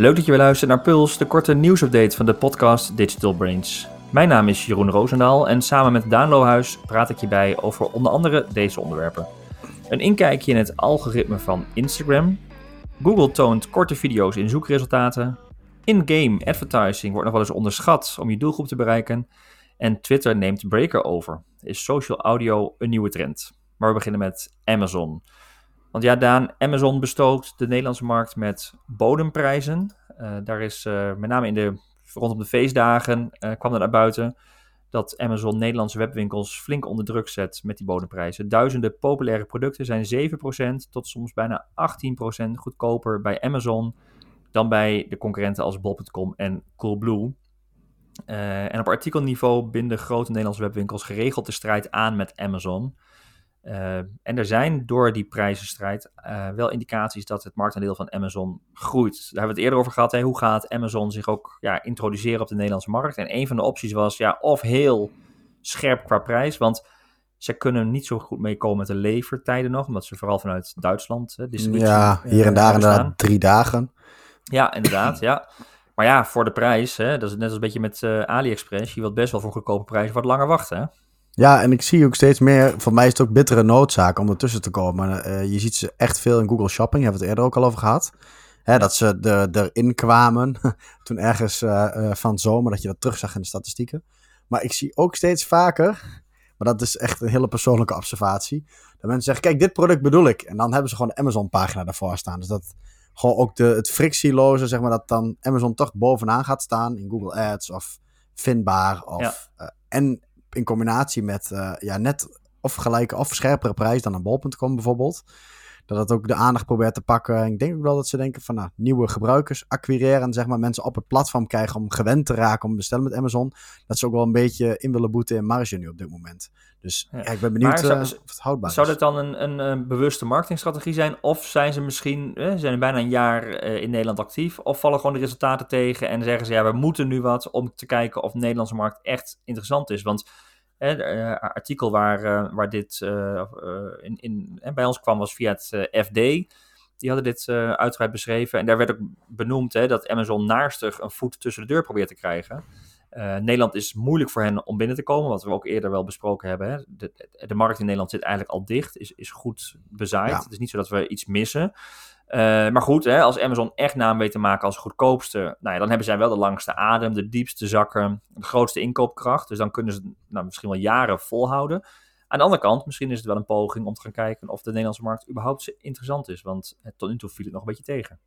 Leuk dat je weer luistert naar Puls, de korte nieuwsupdate van de podcast Digital Brains. Mijn naam is Jeroen Roosendaal en samen met Daan Lohuis praat ik je bij over onder andere deze onderwerpen. Een inkijkje in het algoritme van Instagram. Google toont korte video's in zoekresultaten. In-game advertising wordt nog wel eens onderschat om je doelgroep te bereiken. En Twitter neemt Breaker over. Is social audio een nieuwe trend? Maar we beginnen met Amazon. Want ja, Daan, Amazon bestookt de Nederlandse markt met bodemprijzen. Uh, daar is uh, met name in de, rondom de feestdagen uh, kwam er naar buiten dat Amazon Nederlandse webwinkels flink onder druk zet met die bodemprijzen. Duizenden populaire producten zijn 7% tot soms bijna 18% goedkoper bij Amazon dan bij de concurrenten als bol.com en Coolblue. En op artikelniveau binden grote Nederlandse webwinkels geregeld de strijd aan met Amazon. Uh, en er zijn door die prijzenstrijd uh, wel indicaties dat het marktaandeel van Amazon groeit. Daar hebben we het eerder over gehad. Hè? Hoe gaat Amazon zich ook ja, introduceren op de Nederlandse markt? En een van de opties was ja, of heel scherp qua prijs, want ze kunnen niet zo goed meekomen met de levertijden nog, omdat ze vooral vanuit Duitsland. Hè, ja, hier en daar inderdaad drie dagen. Ja, inderdaad, ja. Maar ja, voor de prijs, hè, dat is net als een beetje met uh, AliExpress. Je wilt best wel voor goedkope prijzen wat langer wachten. Hè? Ja, en ik zie ook steeds meer, voor mij is het ook bittere noodzaak om ertussen te komen. Uh, je ziet ze echt veel in Google Shopping, hebben we het eerder ook al over gehad. Hè, dat ze er, erin kwamen toen ergens uh, uh, van zomer, dat je dat terugzag in de statistieken. Maar ik zie ook steeds vaker, maar dat is echt een hele persoonlijke observatie, dat mensen zeggen, kijk, dit product bedoel ik. En dan hebben ze gewoon de Amazon-pagina daarvoor staan. Dus dat gewoon ook de, het frictieloze, zeg maar, dat dan Amazon toch bovenaan gaat staan in Google Ads of vindbaar. Of, ja. en in combinatie met uh, ja, net of gelijke of scherpere prijs dan een bol.com bijvoorbeeld. Dat het ook de aandacht probeert te pakken. Ik denk ook wel dat ze denken van nou, nieuwe gebruikers acquireren. Zeg maar mensen op het platform krijgen om gewend te raken om te bestellen met Amazon. Dat ze ook wel een beetje in willen boeten in marge nu op dit moment. Dus ja. Ja, ik ben benieuwd zou, uh, of het houdbaar zou is. Zou dit dan een, een, een, bewuste marketingstrategie zijn? Of zijn ze misschien, eh, zijn bijna een jaar uh, in Nederland actief? Of vallen gewoon de resultaten tegen en zeggen ze ja, we moeten nu wat om te kijken of de Nederlandse markt echt interessant is? Want een uh, artikel waar, uh, waar dit uh, in, in, bij ons kwam was via het FD. Die hadden dit uitgebreid beschreven. En daar werd ook benoemd hè, dat Amazon naarstig een voet tussen de deur probeert te krijgen. Nederland is moeilijk voor hen om binnen te komen, wat we ook eerder wel besproken hebben. Hè. De, de, markt in Nederland zit eigenlijk al dicht, is, is goed bezaaid. Ja. Het is niet zo dat we iets missen. Uh, maar goed, hè, als Amazon echt naam weet te maken als goedkoopste, nou ja, dan hebben zij wel de langste adem, de diepste zakken, de grootste inkoopkracht. Dus dan kunnen ze nou, misschien wel jaren volhouden. Aan de andere kant, misschien is het wel een poging om te gaan kijken of de Nederlandse markt überhaupt interessant is. Want tot nu toe viel het nog een beetje tegen.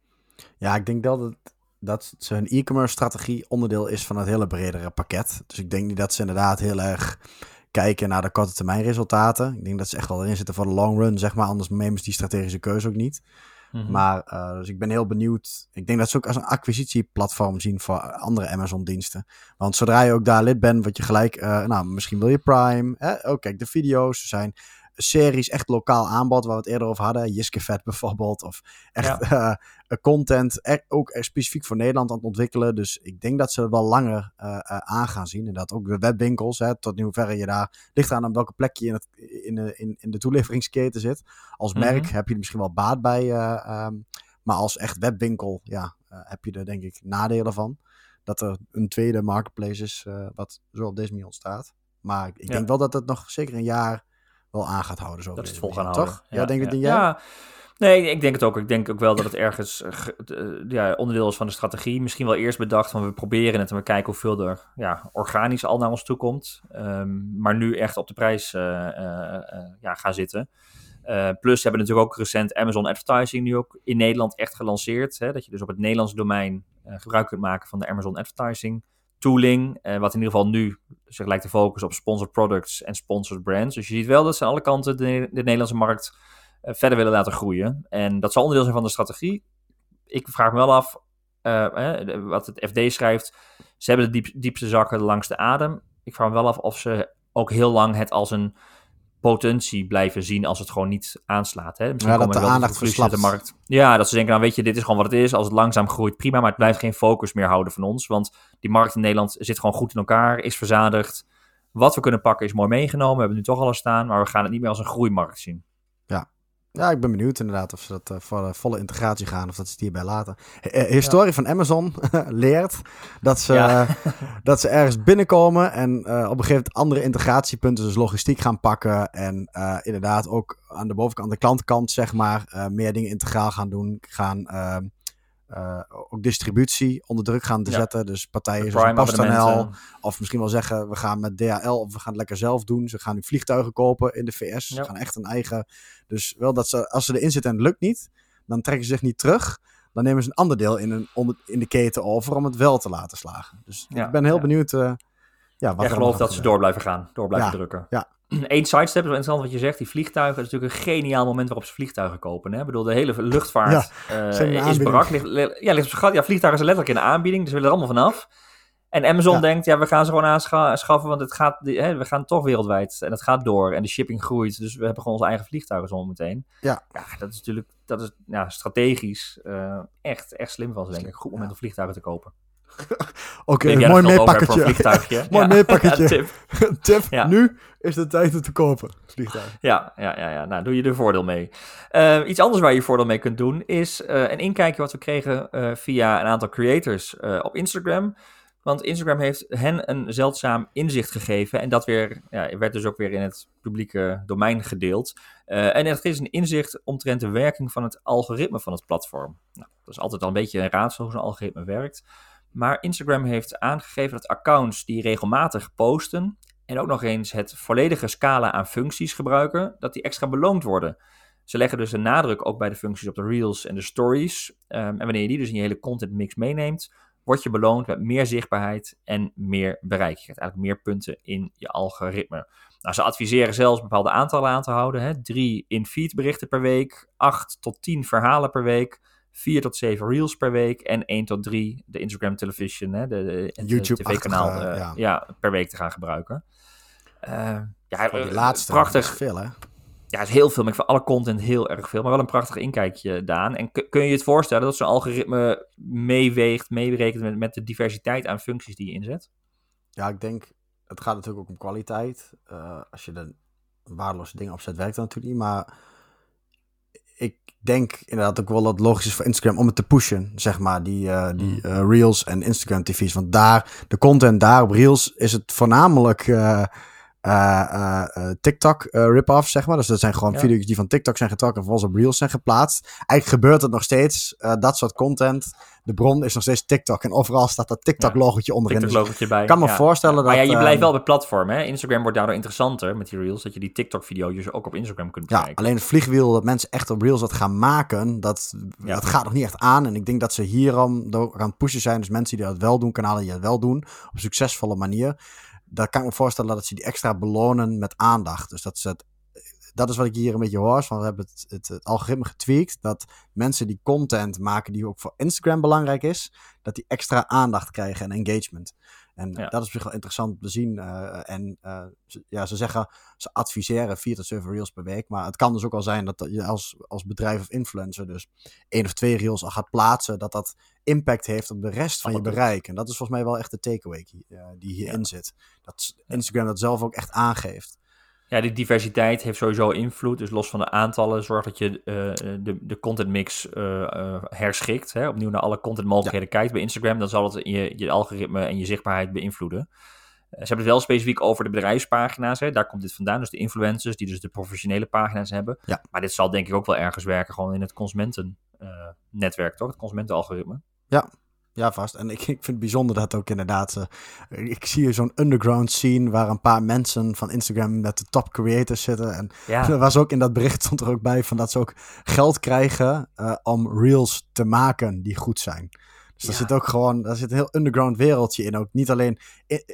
Ja, ik denk dat, dat zijn e-commerce strategie onderdeel is van het hele bredere pakket. Dus ik denk niet dat ze inderdaad heel erg kijken naar de korte termijn resultaten. Ik denk dat ze echt wel erin zitten voor de long run, zeg maar. Anders nemen ze die strategische keuze ook niet. -hmm. Maar uh, dus ik ben heel benieuwd. Ik denk dat ze ook als een acquisitieplatform zien voor andere Amazon-diensten. Want zodra je ook daar lid bent, word je gelijk, uh, nou, misschien wil je Prime. Hè? Oh, kijk, de video's. Er zijn series, echt lokaal aanbod, waar we het eerder over hadden. Jiske Vet bijvoorbeeld. Of echt ja. uh, content, er, ook er specifiek voor Nederland aan het ontwikkelen. Dus ik denk dat ze het wel langer uh, aan gaan zien. En dat ook de webwinkels, hè, tot in hoeverre je daar... ligt aan op welke plek je in, het, in, de, in, in de toeleveringsketen zit. Als merk mm -hmm. heb je er misschien wel baat bij. Um, maar als echt webwinkel, ja, heb je er denk ik nadelen van. Dat er een tweede marketplace is, wat zo op deze manier ontstaat. Maar ik ja. denk wel dat het nog zeker een jaar wel aan gaat houden. Zo dat is het vol gaan houden. Toch? Ja, ja denk ja. het niet ja. Nee, ik denk het ook. Ik denk ook wel dat het ergens uh, ja, onderdeel is van de strategie. Misschien wel eerst bedacht van we proberen het en we kijken hoeveel er ja, organisch al naar ons toe komt. Um, maar nu echt op de prijs uh, uh, ja, gaan zitten. plus ze hebben natuurlijk ook recent Amazon Advertising nu ook in Nederland echt gelanceerd. Hè, dat je dus op het Nederlandse domein gebruik kunt maken van de Amazon Advertising tooling, uh, wat in ieder geval nu zich lijkt te focussen op sponsored products en sponsored brands. Dus je ziet wel dat ze aan alle kanten de, de Nederlandse markt uh, verder willen laten groeien. En dat zal onderdeel zijn van de strategie. Ik vraag me wel af, uh, wat het FD schrijft, ze hebben de diep, diepste zakken langs de adem. Ik vraag me wel af of ze ook heel lang het als een potentie blijven zien als het gewoon niet aanslaat. Hè? Misschien ja, dat de aandacht verslapt. de markt. Ja, dat ze denken, nou weet je, dit is gewoon wat het is. Als het langzaam groeit, prima, maar het blijft geen focus meer houden van ons. Want die markt in Nederland zit gewoon goed in elkaar, is verzadigd. Wat we kunnen pakken is mooi meegenomen. We hebben nu toch alles staan, maar we gaan het niet meer als een groeimarkt zien. Ja, ik ben benieuwd inderdaad of ze dat uh, voor de volle integratie gaan of dat ze het hierbij laten. Uh, historie van Amazon leert dat ze, ja. dat ze ergens binnenkomen en op een gegeven moment andere integratiepunten, dus logistiek gaan pakken en inderdaad ook aan de bovenkant, de klantkant zeg maar, meer dingen integraal gaan doen, gaan ehm, uh, ook distributie onder druk gaan zetten. Dus partijen zoals PostNL of misschien wel zeggen we gaan met DHL of we gaan het lekker zelf doen. Ze gaan nu vliegtuigen kopen in de VS. Ze gaan echt een eigen. Dus wel dat ze als ze erin zitten en het lukt niet, dan trekken ze zich niet terug. Dan nemen ze een ander deel in, een, onder, in de keten over om het wel te laten slagen. Dus ik ben heel benieuwd. Uh, ja, wat geloof dat ze door blijven gaan, door blijven drukken. Ja, Eén sidestep, is interessant wat je zegt. Die vliegtuigen, is natuurlijk een geniaal moment waarop ze vliegtuigen kopen. Hè? Ik bedoel, de hele luchtvaart ja, uh, is brak. Ligt, ja, ligt ja, vliegtuigen zijn letterlijk in de aanbieding, dus we willen er allemaal vanaf. En Amazon denkt, ja, we gaan ze gewoon aanschaffen, want het gaat, hè, we gaan toch wereldwijd. En het gaat door en de shipping groeit. Dus we hebben gewoon onze eigen vliegtuigen zo meteen. Ja. ja dat is natuurlijk dat is, ja, strategisch uh, echt, echt slim van ze, denk ik. Goed moment om vliegtuigen te kopen. Oké, okay, mooi meepakketje. mooi meepakketje. tip. tip. Nu is de tijd om te kopen. Vliegtuig. Ja, ja, ja, ja. Nou, doe je er voordeel mee. Uh, iets anders waar je voordeel mee kunt doen is uh, een inkijkje wat we kregen uh, via een aantal creators op Instagram. Want Instagram heeft hen een zeldzaam inzicht gegeven. En dat weer, ja, werd dus ook weer in het publieke domein gedeeld. en het is een inzicht omtrent de werking van het algoritme van het platform. Nou, dat is altijd al een beetje een raadsel hoe zo'n algoritme werkt. Maar Instagram heeft aangegeven dat accounts die regelmatig posten en ook nog eens het volledige scala aan functies gebruiken, dat die extra beloond worden. Ze leggen dus een nadruk ook bij de functies op de reels en de stories. Um, en wanneer je die dus in je hele content mix meeneemt, word je beloond met meer zichtbaarheid en meer bereik. Je krijgt eigenlijk meer punten in je algoritme. Nou, ze adviseren zelfs bepaalde aantallen aan te houden. Hè? Drie in-feed berichten per week, acht tot tien verhalen per week. 4 tot 7 reels per week en 1 tot 3 de Instagram Television, hè, de, de YouTube tv-kanaal, uh, ja. ja. per week te gaan gebruiken. Uh, ja, die laatste prachtig. Is veel, hè? Ja, het is heel veel. Maar ik vind alle content heel erg veel. Maar wel een prachtig inkijkje, Daan. En kun je het voorstellen dat zo'n algoritme meeweegt, meeberekent met, met de diversiteit aan functies die je inzet? Ja, ik denk, het gaat natuurlijk ook om kwaliteit. Uh, als je er waardeloze dingen opzet, werkt dat natuurlijk niet. Maar ik denk inderdaad ook wel dat het logisch is voor Instagram om het te pushen, zeg maar, die, uh, die uh, Reels en Instagram TV's. Want daar, de content daar op Reels is het voornamelijk uh, TikTok rip-off, zeg maar. Dus dat zijn gewoon video's die van TikTok zijn getrokken en vervolgens op Reels zijn geplaatst. Eigenlijk gebeurt het nog steeds, dat soort content de bron is nog steeds TikTok. En overal staat dat TikTok-logotje onderin. TikTok-logotje bij. Ik kan me voorstellen dat... Maar ja, je blijft ehm, wel het platform, hè? Instagram wordt daardoor interessanter met die Reels. Dat je die TikTok-video's ook op Instagram kunt bekijken. Ja, alleen het vliegwiel dat mensen echt op Reels dat gaan maken, dat, dat gaat nog niet echt aan. En ik denk dat ze hierom aan het pushen zijn. Dus mensen die dat wel doen, kanalen die dat wel doen, op een succesvolle manier. Daar kan ik me voorstellen dat ze die extra belonen met aandacht. Dus dat ze het dat is wat ik hier een beetje hoor. Van we hebben het, het, algoritme getweakt. Dat mensen die content maken die ook voor Instagram belangrijk is, dat die extra aandacht krijgen en engagement. En dat is op zich wel interessant te zien. Uh, en uh, ja, ze zeggen, ze adviseren 4 tot 7 reels per week. Maar het kan dus ook al zijn dat je als, als bedrijf of influencer dus één of twee reels al gaat plaatsen. Dat dat impact heeft op de rest van je bereik. En dat is volgens mij wel echt de takeaway die, uh, die hierin ja. zit. Dat Instagram dat zelf ook echt aangeeft ja, die diversiteit heeft sowieso invloed. Dus los van de aantallen, zorg dat je uh, de, de content mix uh, uh, herschikt. Hè? Opnieuw naar alle content mogelijkheden kijkt bij Instagram. Dan zal het je, je algoritme en je zichtbaarheid beïnvloeden. ze hebben het wel specifiek over de bedrijfspagina's. Hè? Daar komt dit vandaan. Dus de influencers, die dus de professionele pagina's hebben. Ja. Maar dit zal denk ik ook wel ergens werken, gewoon in het consumentennetwerk, toch? Het consumentenalgoritme. Ja, ja, vast. En ik, ik vind het bijzonder dat ook inderdaad. Uh, ik zie zo'n underground scene waar een paar mensen van Instagram met de top creators zitten. En ja. er was ook in dat bericht stond er ook bij van dat ze ook geld krijgen uh, om reels te maken die goed zijn. Dus ja. er zit ook gewoon, daar zit een heel underground wereldje in. Ook niet alleen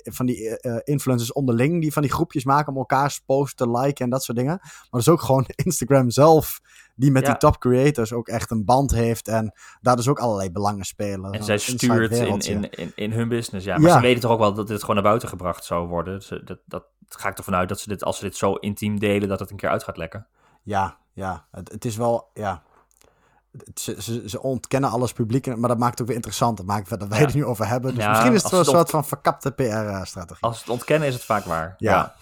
van die uh, influencers onderling die van die groepjes maken om elkaars posts te liken en dat soort dingen. Maar er is ook gewoon Instagram zelf die met die top creators ook echt een band heeft en daar dus ook allerlei belangen spelen. En zij stuurt in, in, in, in, hun business, ja. Maar ze weten toch ook wel dat dit gewoon naar buiten gebracht zou worden. Ze, dat, dat ga ik ervan uit dat ze dit, als ze dit zo intiem delen, dat het een keer uit gaat lekken. Ja, ja. Het, het is wel, ja, ze, ze, ze, ontkennen alles publiek, maar dat maakt het ook weer interessant. Dat maakt dat wij ja. het nu over hebben. Dus misschien is het wel een soort van verkapte PR-strategie. Als het ontkennen is het vaak waar. Ja.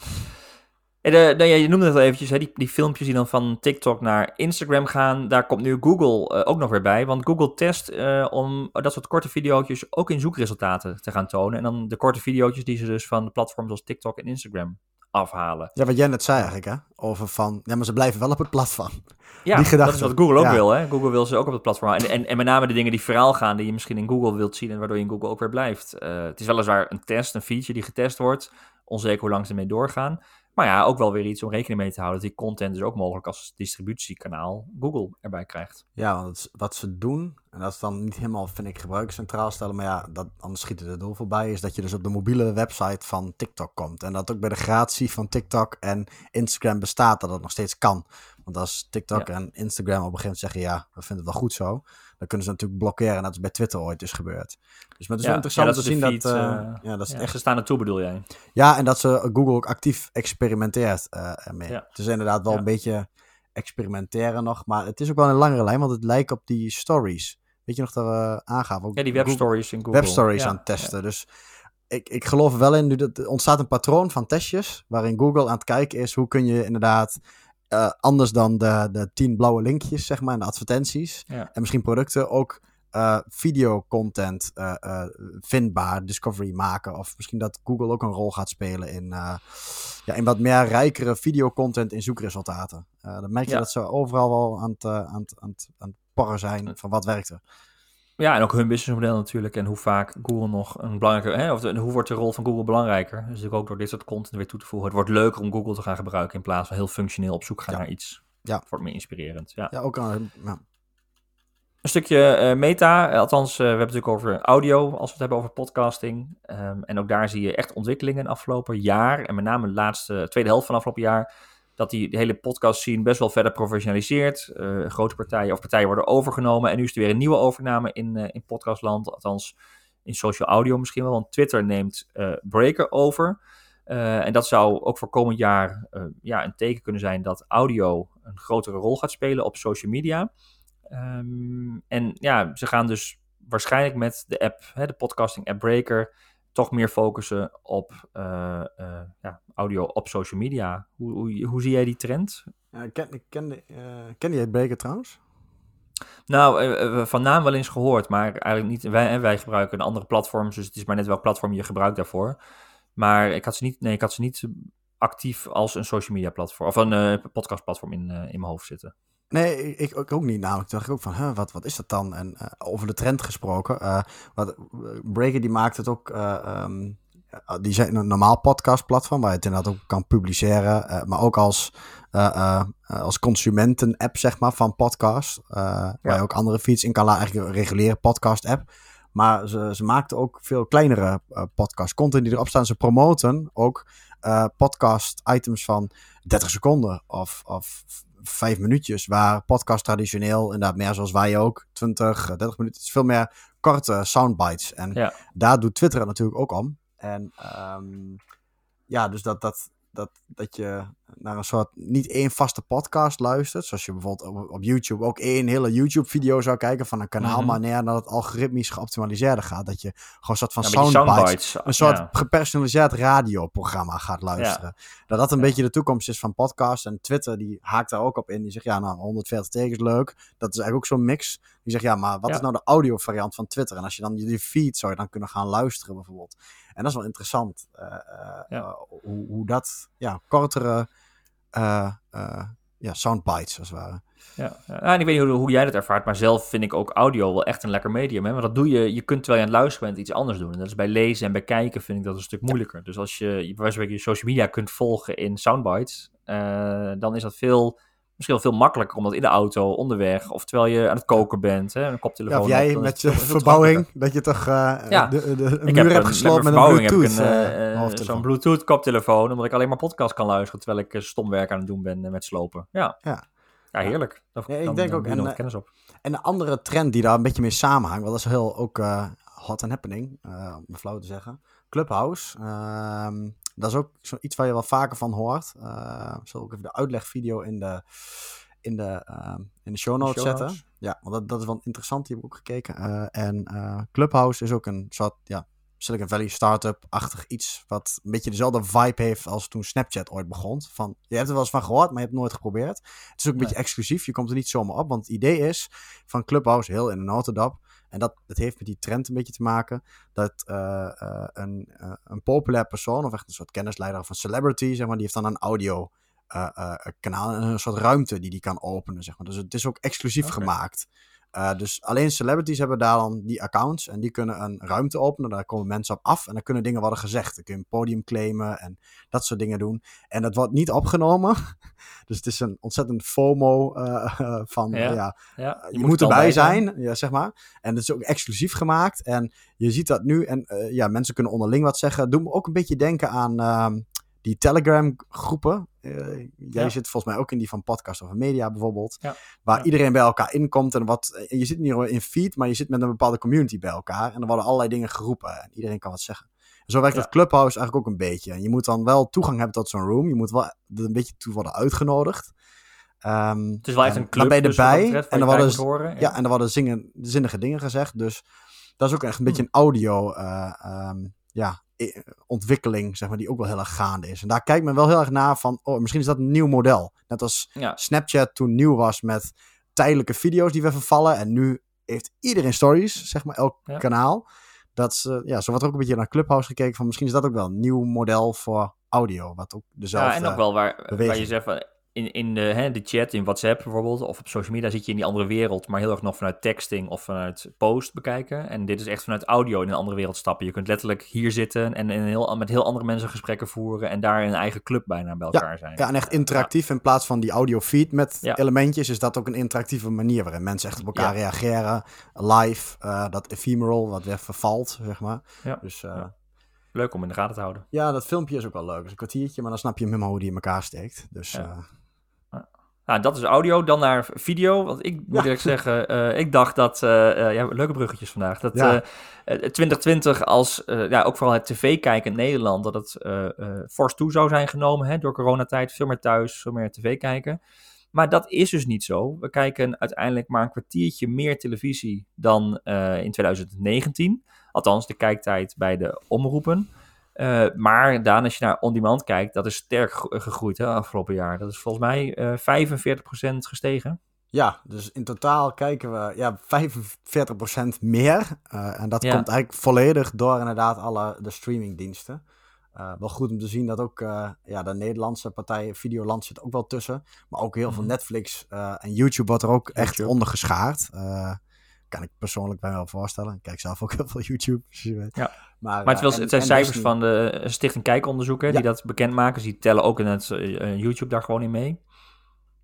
Ja, de, nou ja, je noemde het al eventjes, hè, die, die filmpjes die dan van TikTok naar Instagram gaan. Daar komt nu Google eh, ook nog weer bij. Want Google test eh, om dat soort korte video's ook in zoekresultaten te gaan tonen. En dan de korte video's die ze dus van de platforms als TikTok en Instagram afhalen. Ja, wat jij net zei eigenlijk, hè? Over van, ja, maar ze blijven wel op het platform. Ja, Die gedachte. dat is wat Google ook Ja. wil. Hè? Google wil ze ook op het platform. En, en, en met name de dingen die viraal gaan, die je misschien in Google wilt zien en waardoor je in Google ook weer blijft. Eh, het is weliswaar een test, een feature die getest wordt. Onzeker hoe lang ze ermee doorgaan. Maar ja, ook wel weer iets om rekening mee te houden. Dat die content dus ook mogelijk als distributiekanaal Google erbij krijgt. Ja, want wat ze doen, en dat is dan niet helemaal, vind ik, gebruikerscentraal stellen, maar ja, dat, anders schiet het het doel voorbij, is dat je dus op de mobiele website van TikTok komt. En dat ook bij de gratie van TikTok en Instagram bestaat, dat het nog steeds kan. Want als TikTok en Instagram op een gegeven moment zeggen, ja, we vinden het wel goed zo, dan kunnen ze natuurlijk blokkeren, net als bij Twitter ooit is gebeurd. Dus maar het is wel interessant te dat is zien dat, eh, ja, dat is echt Ze staan ertoe bedoel jij? ja, en dat ze Google ook actief experimenteert eh, ermee. Het is inderdaad wel een beetje experimenteren nog, maar het is ook wel een langere lijn, want het lijkt op die stories. Weet je nog dat we aangaven? Ook Ja, die webstories in Google. webstories Ja, aan het testen. Dus ik, ik geloof wel in, nu dat er ontstaat een patroon van testjes, waarin Google aan het kijken is, hoe kun je inderdaad eh, anders dan de, de tien blauwe linkjes, zeg maar, en de advertenties, Ja. en misschien producten ook eh videocontent eh, vindbaar, discovery maken. Of misschien dat Google ook een rol gaat spelen in, ja, in wat meer rijkere videocontent in zoekresultaten. Dan merk je Ja. dat ze overal wel aan het, aan het, aan het, aan het porren zijn van wat werkt er. Ja, en ook hun businessmodel natuurlijk. En hoe vaak Google nog een belangrijke... Hè, of de- hoe wordt de rol van Google belangrijker? Dus natuurlijk ook door dit soort content weer toe te voegen. Het wordt leuker om Google te gaan gebruiken... in plaats van heel functioneel op zoek gaan Ja. naar iets. Ja. Het wordt meer inspirerend, ja. Ja, ook een, ja. Een stukje eh, meta, eh, althans, eh, we hebben het natuurlijk over audio als we het hebben over podcasting. Ehm, en ook daar zie je echt ontwikkelingen in afgelopen jaar. En met name de laatste, tweede helft van afgelopen jaar. Dat die hele podcast scene best wel verder professionaliseert. Eh, grote partijen of partijen worden overgenomen. En nu is er weer een nieuwe overname in, eh, in podcastland. Althans, in social audio misschien wel. Want Twitter neemt eh, Breaker over. En dat zou ook voor komend jaar ja, een teken kunnen zijn dat audio een grotere rol gaat spelen op social media. Ehm, en ja, ze gaan dus waarschijnlijk met de app, hè, de podcasting app Breaker, toch meer focussen op eh, eh, ja, audio op social media. Hoe, hoe, hoe zie jij die trend? Ja, ken, ik ken, eh ken je het Breaker trouwens? Nou, van naam wel eens gehoord, maar eigenlijk niet. Wij, en wij gebruiken een andere platform, dus het is maar net welk platform je gebruikt daarvoor. Maar ik had ze niet, nee, ik had ze niet actief als een social media platform of een eh, podcast platform in, in mijn hoofd zitten. Nee, ik, ook niet. Namelijk, toen dacht ik ook van, huh, wat, wat is dat dan? En eh, over de trend gesproken. eh, wat, Breaker die maakt het ook... eh, ehm, die zijn een normaal podcastplatform waar je het inderdaad ook kan publiceren. eh, maar ook als, eh, eh, eh, als consumenten-app, zeg maar, van podcast. eh, Waar je ook andere feeds in kan laten. Eigenlijk een reguliere podcast-app. Maar ze, ze maakten ook veel kleinere eh, podcast content die erop staan. Ze promoten ook eh, podcast items van 30 seconden of, of vijf minuutjes. Waar podcast traditioneel, inderdaad meer zoals wij ook, 20, 30 minuten. Het is veel meer korte soundbites. En Ja. daar doet Twitter het natuurlijk ook om. En ehm, ja, dus dat, dat, dat, dat je naar een soort niet één vaste podcast luistert. Zoals je bijvoorbeeld op, YouTube ook één hele YouTube-video zou kijken van een kanaal. Mhm. Maar neer dat het algoritmisch geoptimaliseerder gaat. Dat je gewoon een soort van Ja, soundbites soundbites. een soort ja. gepersonaliseerd radioprogramma gaat luisteren. Dat dat een beetje de toekomst is van podcasts. En Twitter die haakt daar ook op in. Die zegt, ja, nou, 140 tekens, leuk. Dat is eigenlijk ook zo'n mix. Die zegt, ja, maar wat is nou de audio variant van Twitter? En als je dan die feed zou je dan kunnen gaan luisteren bijvoorbeeld. En dat is wel interessant. eh, eh, eh, hoe, hoe dat, ja, kortere ja, soundbites als het ware. Ja, ja. en ik weet niet hoe, hoe jij dat ervaart, maar zelf vind ik ook audio wel echt een lekker medium. Hè? Want dat doe je, je kunt terwijl je aan het luisteren bent iets anders doen. En dat is bij lezen en bij kijken vind ik dat een stuk moeilijker. Dus als je, bij wijze van je social media kunt volgen in soundbites, eh, dan is dat veel, misschien wel veel makkelijker om dat in de auto, onderweg, of terwijl je aan het koken bent, hè, een Ja, koptelefoon. of op, jij met je verbouwing, dat je toch eh, Ja. de, de, de Ik muur heb hebt een- gesloten met, een verbouwing Bluetooth heb ik een, eh, eh, eh, hoofdtelefoon. zo'n Bluetooth koptelefoon, omdat ik alleen maar podcast kan luisteren terwijl ik eh, stom werk aan het doen ben eh, met slopen. Ja, Ja. ja heerlijk. Dan, Ja, ik dan, denk dan ook, en, eh, kennis op. En een andere trend die daar een beetje mee samenhangt, want dat is heel ook eh, hot and happening, eh, om het flauw te zeggen. Clubhouse, ehm, dat is ook zoiets waar je wel vaker van hoort. Eh, ik zal ook even de uitlegvideo in de, in de, ehm, in de show notes zetten. Ja, want dat, dat is wel interessant, die heb ik ook gekeken. Eh, en eh, Clubhouse is ook een soort ja, Silicon Valley startup-achtig iets. Wat een beetje dezelfde vibe heeft als toen Snapchat ooit begon. Van, je hebt er wel eens van gehoord, maar je hebt het nooit geprobeerd. Het is ook een beetje exclusief. Je komt er niet zomaar op. Want het idee is van Clubhouse, heel in een notendop. En dat, heeft met die trend een beetje te maken. Dat uh, uh, een, uh, een populair persoon, of echt een soort kennisleider of een celebrity, zeg maar, die heeft dan een audio kanaal en een soort ruimte die die kan openen, zeg maar. Dus het is ook exclusief okay. gemaakt. Uh, dus alleen celebrities hebben daar dan die accounts en die kunnen een ruimte openen. Daar komen mensen op af en dan kunnen dingen worden gezegd. Dan kun je een podium claimen en dat soort dingen doen. En dat wordt niet opgenomen. dus het is een ontzettend FOMO uh, van ja, ja, ja, je, je, moet, moet erbij zijn, ja, zeg maar. En het is ook exclusief gemaakt. En je ziet dat nu en uh, ja, mensen kunnen onderling wat zeggen. Doe me ook een beetje denken aan ehm, die Telegram groepen. Uh, jij ja. zit volgens mij ook in die van podcast of media bijvoorbeeld. Ja. Waar ja. iedereen bij elkaar inkomt. En wat, je zit niet in feed, maar je zit met een bepaalde community bij elkaar. En er worden allerlei dingen geroepen. En iedereen kan wat zeggen. En zo werkt het Clubhouse eigenlijk ook een beetje. En je moet dan wel toegang hebben tot zo'n room. Je moet wel een beetje toe worden uitgenodigd. Um, het is wel echt een club. Dan ben je dus erbij. en er worden, worden, horen, ja. ja. en er worden zingen, zinnige dingen gezegd. Dus dat is ook echt een beetje een audio uh, um, ja, ontwikkeling, zeg maar, die ook wel heel erg gaande is. En daar kijkt men wel heel erg naar van, oh, misschien is dat een nieuw model. Net als ja. Snapchat toen nieuw was met tijdelijke video's die we vervallen. En nu heeft iedereen stories, zeg maar, elk ja. kanaal. Dat ze, ja, zo wordt er ook een beetje naar Clubhouse gekeken van, misschien is dat ook wel een nieuw model voor audio, wat ook dezelfde Ja, en ook wel waar, waar je zegt van, in, in de, hè, de chat, in WhatsApp bijvoorbeeld, of op social media zit je in die andere wereld, maar heel erg nog vanuit texting of vanuit post bekijken. En dit is echt vanuit audio in een andere wereld stappen. Je kunt letterlijk hier zitten en, en heel, met heel andere mensen gesprekken voeren en daar in een eigen club bijna bij elkaar ja, zijn. Ja, en echt interactief ja. in plaats van die audio feed met ja. elementjes, is dat ook een interactieve manier waarin mensen echt op elkaar reageren. Live, uh, dat ephemeral, wat weer vervalt, zeg maar. Ja. Dus, uh, Leuk om in de gaten te houden. Ja, dat filmpje is ook wel leuk. Een kwartiertje, maar dan snap je helemaal hoe die in elkaar steekt. Dus uh, nou, dat is audio. Dan naar video. Want ik moet ja. eerlijk zeggen, uh, ik dacht dat... Uh, uh, ja, leuke bruggetjes vandaag. Dat ja. 2020 als, ja, ook vooral het tv-kijken in Nederland... dat het fors toe zou zijn genomen hè, door coronatijd. Veel meer thuis, veel meer tv kijken. Maar dat is dus niet zo. We kijken uiteindelijk maar een kwartiertje meer televisie dan in 2019. Althans, de kijktijd bij de omroepen. Uh, maar Daan, als je naar on-demand kijkt, dat is sterk gegroeid hè, afgelopen jaar. Dat is volgens mij uh, 45% gestegen. Ja, dus in totaal kijken we ja, 45% meer. Uh, en dat ja. komt eigenlijk volledig door inderdaad alle de streamingdiensten. Uh, wel goed om te zien dat ook uh, ja, de Nederlandse partij Videoland zit ook wel tussen. Maar ook heel veel Mhm. Netflix en YouTube wordt er ook echt onder geschaard. Kan ik persoonlijk mij wel voorstellen. Ik kijk zelf ook heel veel YouTube. zoals je weet. Ja. Maar, Maar het, wel- het zijn en cijfers Disney- van de Stichting Kijkonderzoeken Ja. die dat bekendmaken. Dus die tellen ook in het eh, YouTube daar gewoon in mee.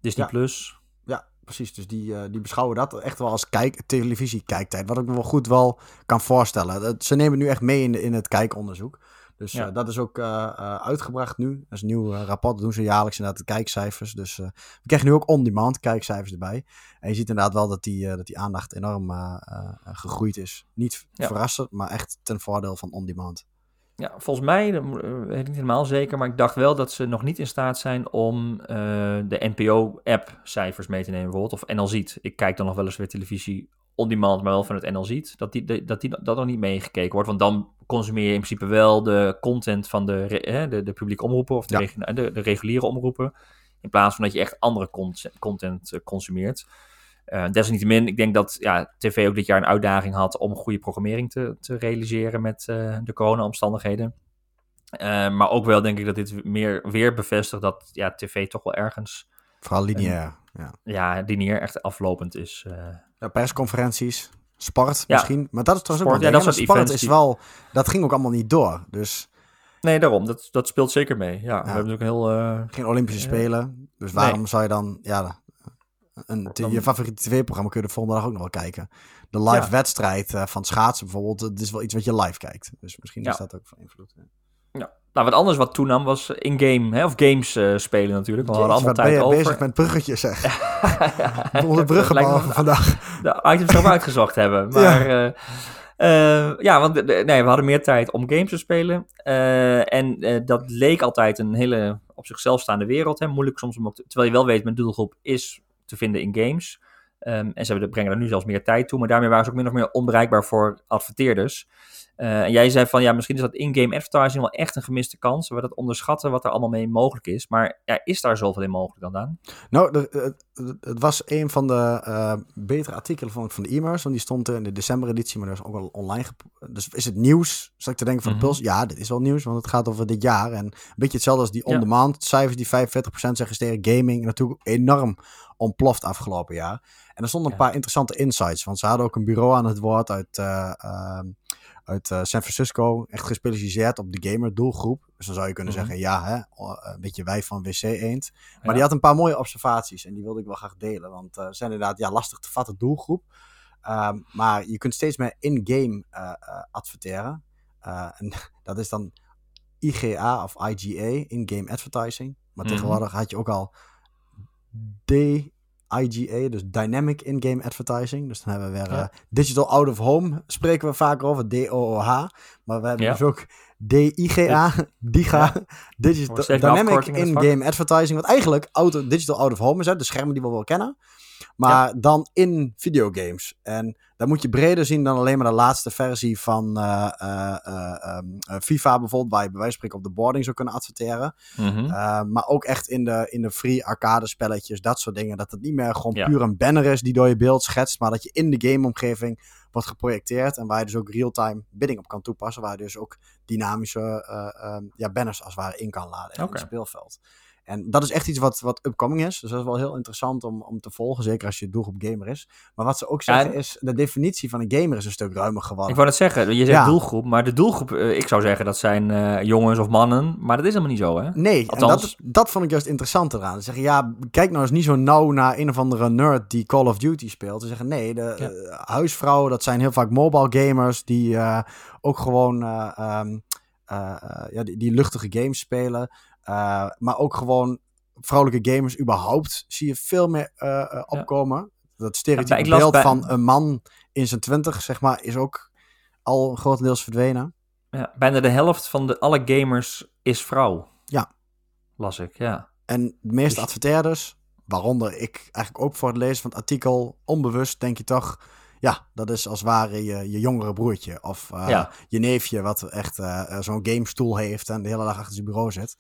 Disney Ja. Plus. Ja, precies. Dus die, eh, die beschouwen dat echt wel als kijk, televisiekijktijd. Wat ik me wel goed wel kan voorstellen. Dat, ze nemen nu echt mee in, in het kijkonderzoek. Dus Ja. eh, dat is ook eh, eh, uitgebracht nu. Dat is een nieuw rapport. Dat doen ze jaarlijks inderdaad de kijkcijfers. Dus we krijgen nu ook on-demand kijkcijfers erbij. En je ziet inderdaad wel dat die, dat die aandacht enorm gegroeid is. Niet Ja. verrassend, maar echt ten voordeel van on-demand. Ja, volgens mij, dat weet ik niet helemaal zeker, maar ik dacht wel dat ze nog niet in staat zijn om de NPO-app cijfers mee te nemen bijvoorbeeld. Of NL Ziet. Ik kijk dan nog wel eens weer televisie on demand, maar wel van het NL Ziet. Dat die, dat die dat nog niet meegekeken wordt, want dan consumeer je in principe wel de content van de, hè, de, de publieke omroepen of de, Ja. regu- de, de reguliere omroepen. In plaats van dat je echt andere content, content eh, consumeert. Eh, desalniettemin, ik denk dat ja, tv ook dit jaar een uitdaging had om goede programmering te, te realiseren met eh, de corona-omstandigheden. Maar ook wel denk ik dat dit meer weer bevestigt dat ja, tv toch wel ergens Vooral lineair. Ja. ja, lineair echt aflopend is. Eh. Ja, persconferenties, sport Ja. misschien. Maar dat is trouwens Sport, ook ja, wel dat hè. events Sport is die- wel... Dat ging ook allemaal niet door. Dus Nee, daarom. Dat, dat speelt zeker mee. Ja, we hebben natuurlijk een heel... eh, geen Olympische Ja. Spelen. Dus waarom Nee. zou je dan... Ja, een, Dan- je favoriete tv-programma kun je de volgende dag ook nog wel kijken. De live Ja. wedstrijd eh, van schaatsen bijvoorbeeld. Dat is wel iets wat je live kijkt. Dus misschien is Ja. dat ook van invloed. Ja. Nou, wat anders wat toenam was in-game, hè, of games eh, spelen natuurlijk. We hadden allemaal ben tijd je over. bezig met bruggetjes zeg. Ja, me- van vandaag. de items erop uitgezocht hebben. Maar ja, ja want nee, we hadden meer tijd om games te spelen. Eh, en eh, dat leek altijd een hele op zichzelf staande wereld. Hè. Moeilijk soms om ook te- terwijl je wel weet, mijn doelgroep is te vinden in games. Ehm, en ze brengen er nu zelfs meer tijd toe, maar daarmee waren ze ook min of meer onbereikbaar voor adverteerders. Uh, en jij zei van ja, misschien is dat in-game advertising wel echt een gemiste kans. We dat onderschatten wat er allemaal mee mogelijk is. Maar ja, is daar zoveel in mogelijk dan? Nou, het was een van de uh, betere artikelen van, van de e-mails. Want die stond in de december-editie, maar dat is ook al online. Dus is het nieuws? Zal ik te denken van mm Puls? Ja, dit is wel nieuws, want het gaat over dit jaar. En een beetje hetzelfde als die on-demand cijfers, die 45% zeggen tegen gaming. Natuurlijk enorm ontploft afgelopen jaar. En er stonden een paar interessante insights. Want ze hadden ook een bureau aan het woord uit... Uh, uit uh, San Francisco. Echt gespecialiseerd op de gamer doelgroep. Dus dan zou je kunnen mhm. zeggen, ja, hè, een beetje wij van WC Eend. Maar die had een paar mooie observaties en die wilde ik wel graag delen. Want uh, zijn inderdaad ja, lastig te vatten doelgroep. Um, maar je kunt steeds meer in-game adverteren. en dat is dan IGA of IGA, in-game advertising. Maar mhm. tegenwoordig had je ook al D IGA, dus Dynamic In-Game Advertising. Dus dan hebben we weer uh, Digital Out of Home, spreken we vaak over, D-O-O-H. Maar we hebben dus ook DIGA, DIGA, Digital, Dynamic In-Game Advertising. Wat eigenlijk auto, Digital Out of Home is, hè, de schermen die we wel kennen. Maar dan in videogames. En dan moet je breder zien dan alleen maar de laatste versie van uh, uh, FIFA bijvoorbeeld. Waar je bij wijze van spreken op de boarding zou kunnen adverteren. Mhm. maar ook echt in de, in de free arcade spelletjes, dat soort dingen. Dat het niet meer gewoon puur een banner is die door je beeld schetst. Maar dat je in de gameomgeving wordt geprojecteerd. En waar je dus ook real-time bidding op kan toepassen. Waar je dus ook dynamische ja, banners als het ware in kan laden in het speelveld. En dat is echt iets wat, wat upcoming is. Dus dat is wel heel interessant om, om te volgen. Zeker als je doelgroep gamer is. Maar wat ze ook zeggen is, de definitie van een gamer is een stuk ruimer geworden. Ik wou het zeggen, je zegt doelgroep. Maar de doelgroep, eh, ik zou zeggen dat zijn uh, jongens of mannen. Maar dat is helemaal niet zo, hè? Nee, Althans... dat, dat vond ik juist interessant eraan. Ze zeggen, ja, kijk nou eens niet zo nauw naar een of andere nerd die Call of Duty speelt. Ze zeggen, nee, de uh, huisvrouwen, dat zijn heel vaak mobile gamers. Die ook gewoon... Um, ja, die, die luchtige games spelen. Uh, maar ook gewoon vrouwelijke gamers überhaupt zie je veel meer uh, opkomen. Dat stereotype ja, beeld van een man in zijn twintig, zeg maar, is ook al grotendeels verdwenen. Ja, bijna de helft van de, alle gamers is vrouw. Ja. Las ik, ja. En de meeste dus... adverteerders, waaronder ik eigenlijk ook voor het lezen van het artikel, onbewust denk je toch, ja, dat is als het ware je, je jongere broertje. Of uh, je neefje, wat echt uh, zo'n gamestoel heeft en de hele dag achter zijn bureau zit.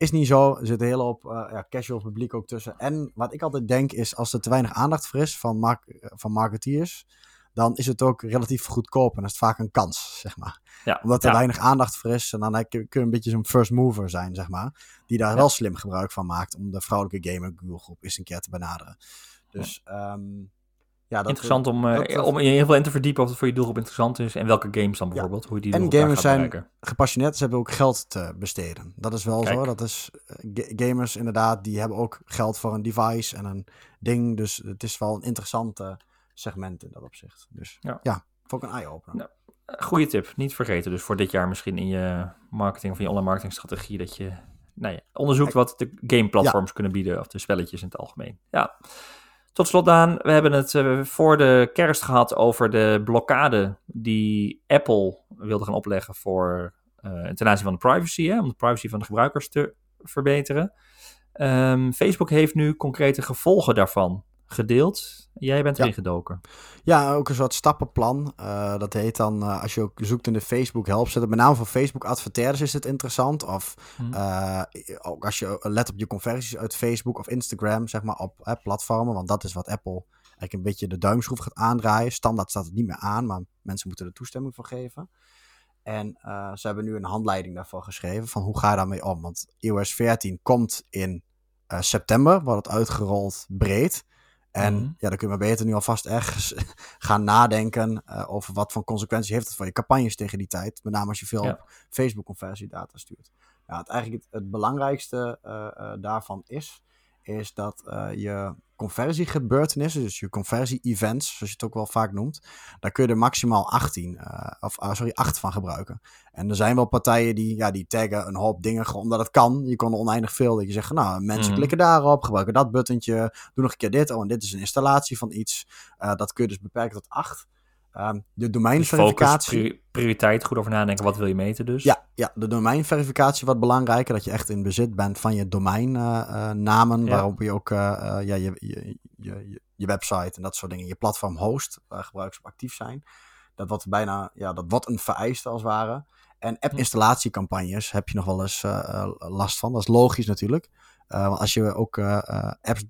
Is niet zo. Er zit een hele hoop uh, ja, casual publiek ook tussen. En wat ik altijd denk is, als er te weinig aandacht voor is van, mark eh, van marketeers, dan is het ook relatief goedkoop en is het vaak een kans, zeg maar. Ja, Omdat er weinig aandacht voor is en dan kun je een beetje zo'n first mover zijn, zeg maar. Die daar wel slim gebruik van maakt om de vrouwelijke gamer groep eens een keer te benaderen. Dus um, ja, dat, interessant om, uh, om in ieder geval in te verdiepen of het voor je doelgroep interessant is. En welke games dan bijvoorbeeld. Hoe je die en gamers zijn gepassioneerd, ze hebben ook geld te besteden. Dat is wel zo. Dat is, gamers inderdaad, die hebben ook geld voor een device en een ding. Dus het is wel een interessante segment in dat opzicht. Dus ja, ja ook een eye-opener. Nou, goede tip. Niet vergeten. Dus voor dit jaar misschien in je marketing of in je online marketingstrategie dat je nou ja, onderzoekt wat de gameplatforms kunnen bieden. Of de spelletjes in het algemeen. Ja. Tot slot, we hebben het uh, voor de kerst gehad over de blokkade die Apple wilde gaan opleggen voor uh, ten aanzien van de privacy, hè, om de privacy van de gebruikers te verbeteren. Um, Facebook heeft nu concrete gevolgen daarvan gedeeld. Jij bent erin gedoken. Ja, ook een soort stappenplan. Uh, dat heet dan, uh, als je ook zoekt in de Facebook helpzetten, met name voor Facebook adverteerders is het interessant. Of uh, ook als je let op je conversies uit Facebook of Instagram, zeg maar, op platformen. Want dat is wat Apple eigenlijk een beetje de duimschroef gaat aandraaien. Standaard staat het niet meer aan, maar mensen moeten er toestemming voor geven. En ze hebben nu een handleiding daarvoor geschreven van hoe ga je daarmee om. Want iOS 14 komt in september, wordt het uitgerold breed. En mhm. ja, dan kun je maar beter nu alvast ergens gaan nadenken uh, over wat voor consequenties heeft het voor je campagnes tegen die tijd. Met name als je veel ja. op Facebook conversiedata stuurt. Ja, het, eigenlijk het, het belangrijkste uh, uh, daarvan is, is dat je conversiegebeurtenissen, dus je conversie-events, zoals je het ook wel vaak noemt, daar kun je er maximaal 18, uh, of uh, sorry, 8 van gebruiken. En er zijn wel partijen die, ja, die taggen een hoop dingen omdat het kan. Je er oneindig veel. Dat je zegt, nou, mensen mm. klikken daarop, gebruiken dat buttentje, doen nog een keer dit. Oh, en dit is een installatie van iets. Uh, dat kun je dus beperken tot 8. Um, de domeinverificatie. Dus prioriteit, goed over nadenken, wat wil je meten dus? Ja, ja de domeinverificatie wat belangrijker. Dat je echt in bezit bent van je domeinnamen, uh, uh, waarop je ook uh, ja, je, je, je, je website en dat soort dingen, je platform host, waar gebruikers op actief zijn. Dat wordt bijna, ja, dat wordt een vereiste als het ware. En app-installatiecampagnes heb je nog wel eens last van. Dat is logisch natuurlijk. want als je ook apps,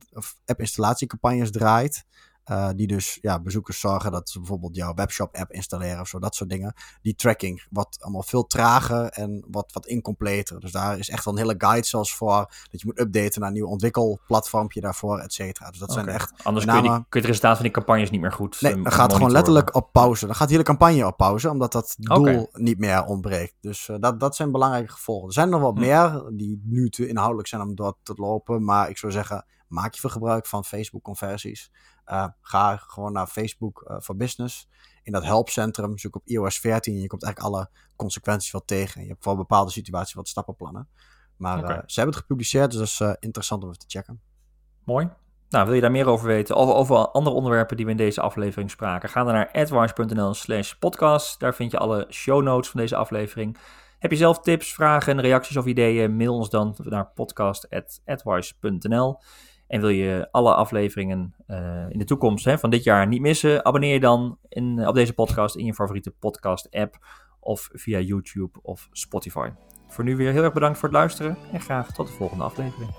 app-installatiecampagnes draait, uh, die dus ja, bezoekers zorgen dat ze bijvoorbeeld jouw webshop-app installeren of zo, dat soort dingen. Die tracking wordt allemaal veel trager en wat, wat incompleter. Dus daar is echt wel een hele guide zelfs voor. Dat je moet updaten naar een nieuw ontwikkelplatformpje daarvoor, et cetera. Dus dat zijn echt. Anders kun, je die, kun je het resultaat van die campagnes niet meer goed. Nee, dan gaat gewoon letterlijk op pauze. Dan gaat de hele campagne op pauze, omdat dat doel niet meer ontbreekt. Dus uh, dat, dat zijn belangrijke gevolgen. Er zijn nog wat hm. meer die nu te inhoudelijk zijn om door te lopen. Maar ik zou zeggen, maak je veel gebruik van Facebook-conversies. Uh, ga gewoon naar Facebook uh, voor Business. In dat helpcentrum zoek op iOS 14. En je komt eigenlijk alle consequenties wel tegen. Je hebt voor bepaalde situaties wat stappenplannen. Maar okay. uh, ze hebben het gepubliceerd, dus dat is interessant om even te checken. Mooi. Nou, wil je daar meer over weten? Of over andere onderwerpen die we in deze aflevering spraken? Ga dan naar advice.nl slash podcast. Daar vind je alle show notes van deze aflevering. Heb je zelf tips, vragen, reacties of ideeën? Mail ons dan naar podcast.advice.nl. En wil je alle afleveringen uh, in de toekomst hè, van dit jaar niet missen, abonneer je dan in, op deze podcast in je favoriete podcast-app of via YouTube of Spotify. Voor nu weer heel erg bedankt voor het luisteren en graag tot de volgende aflevering.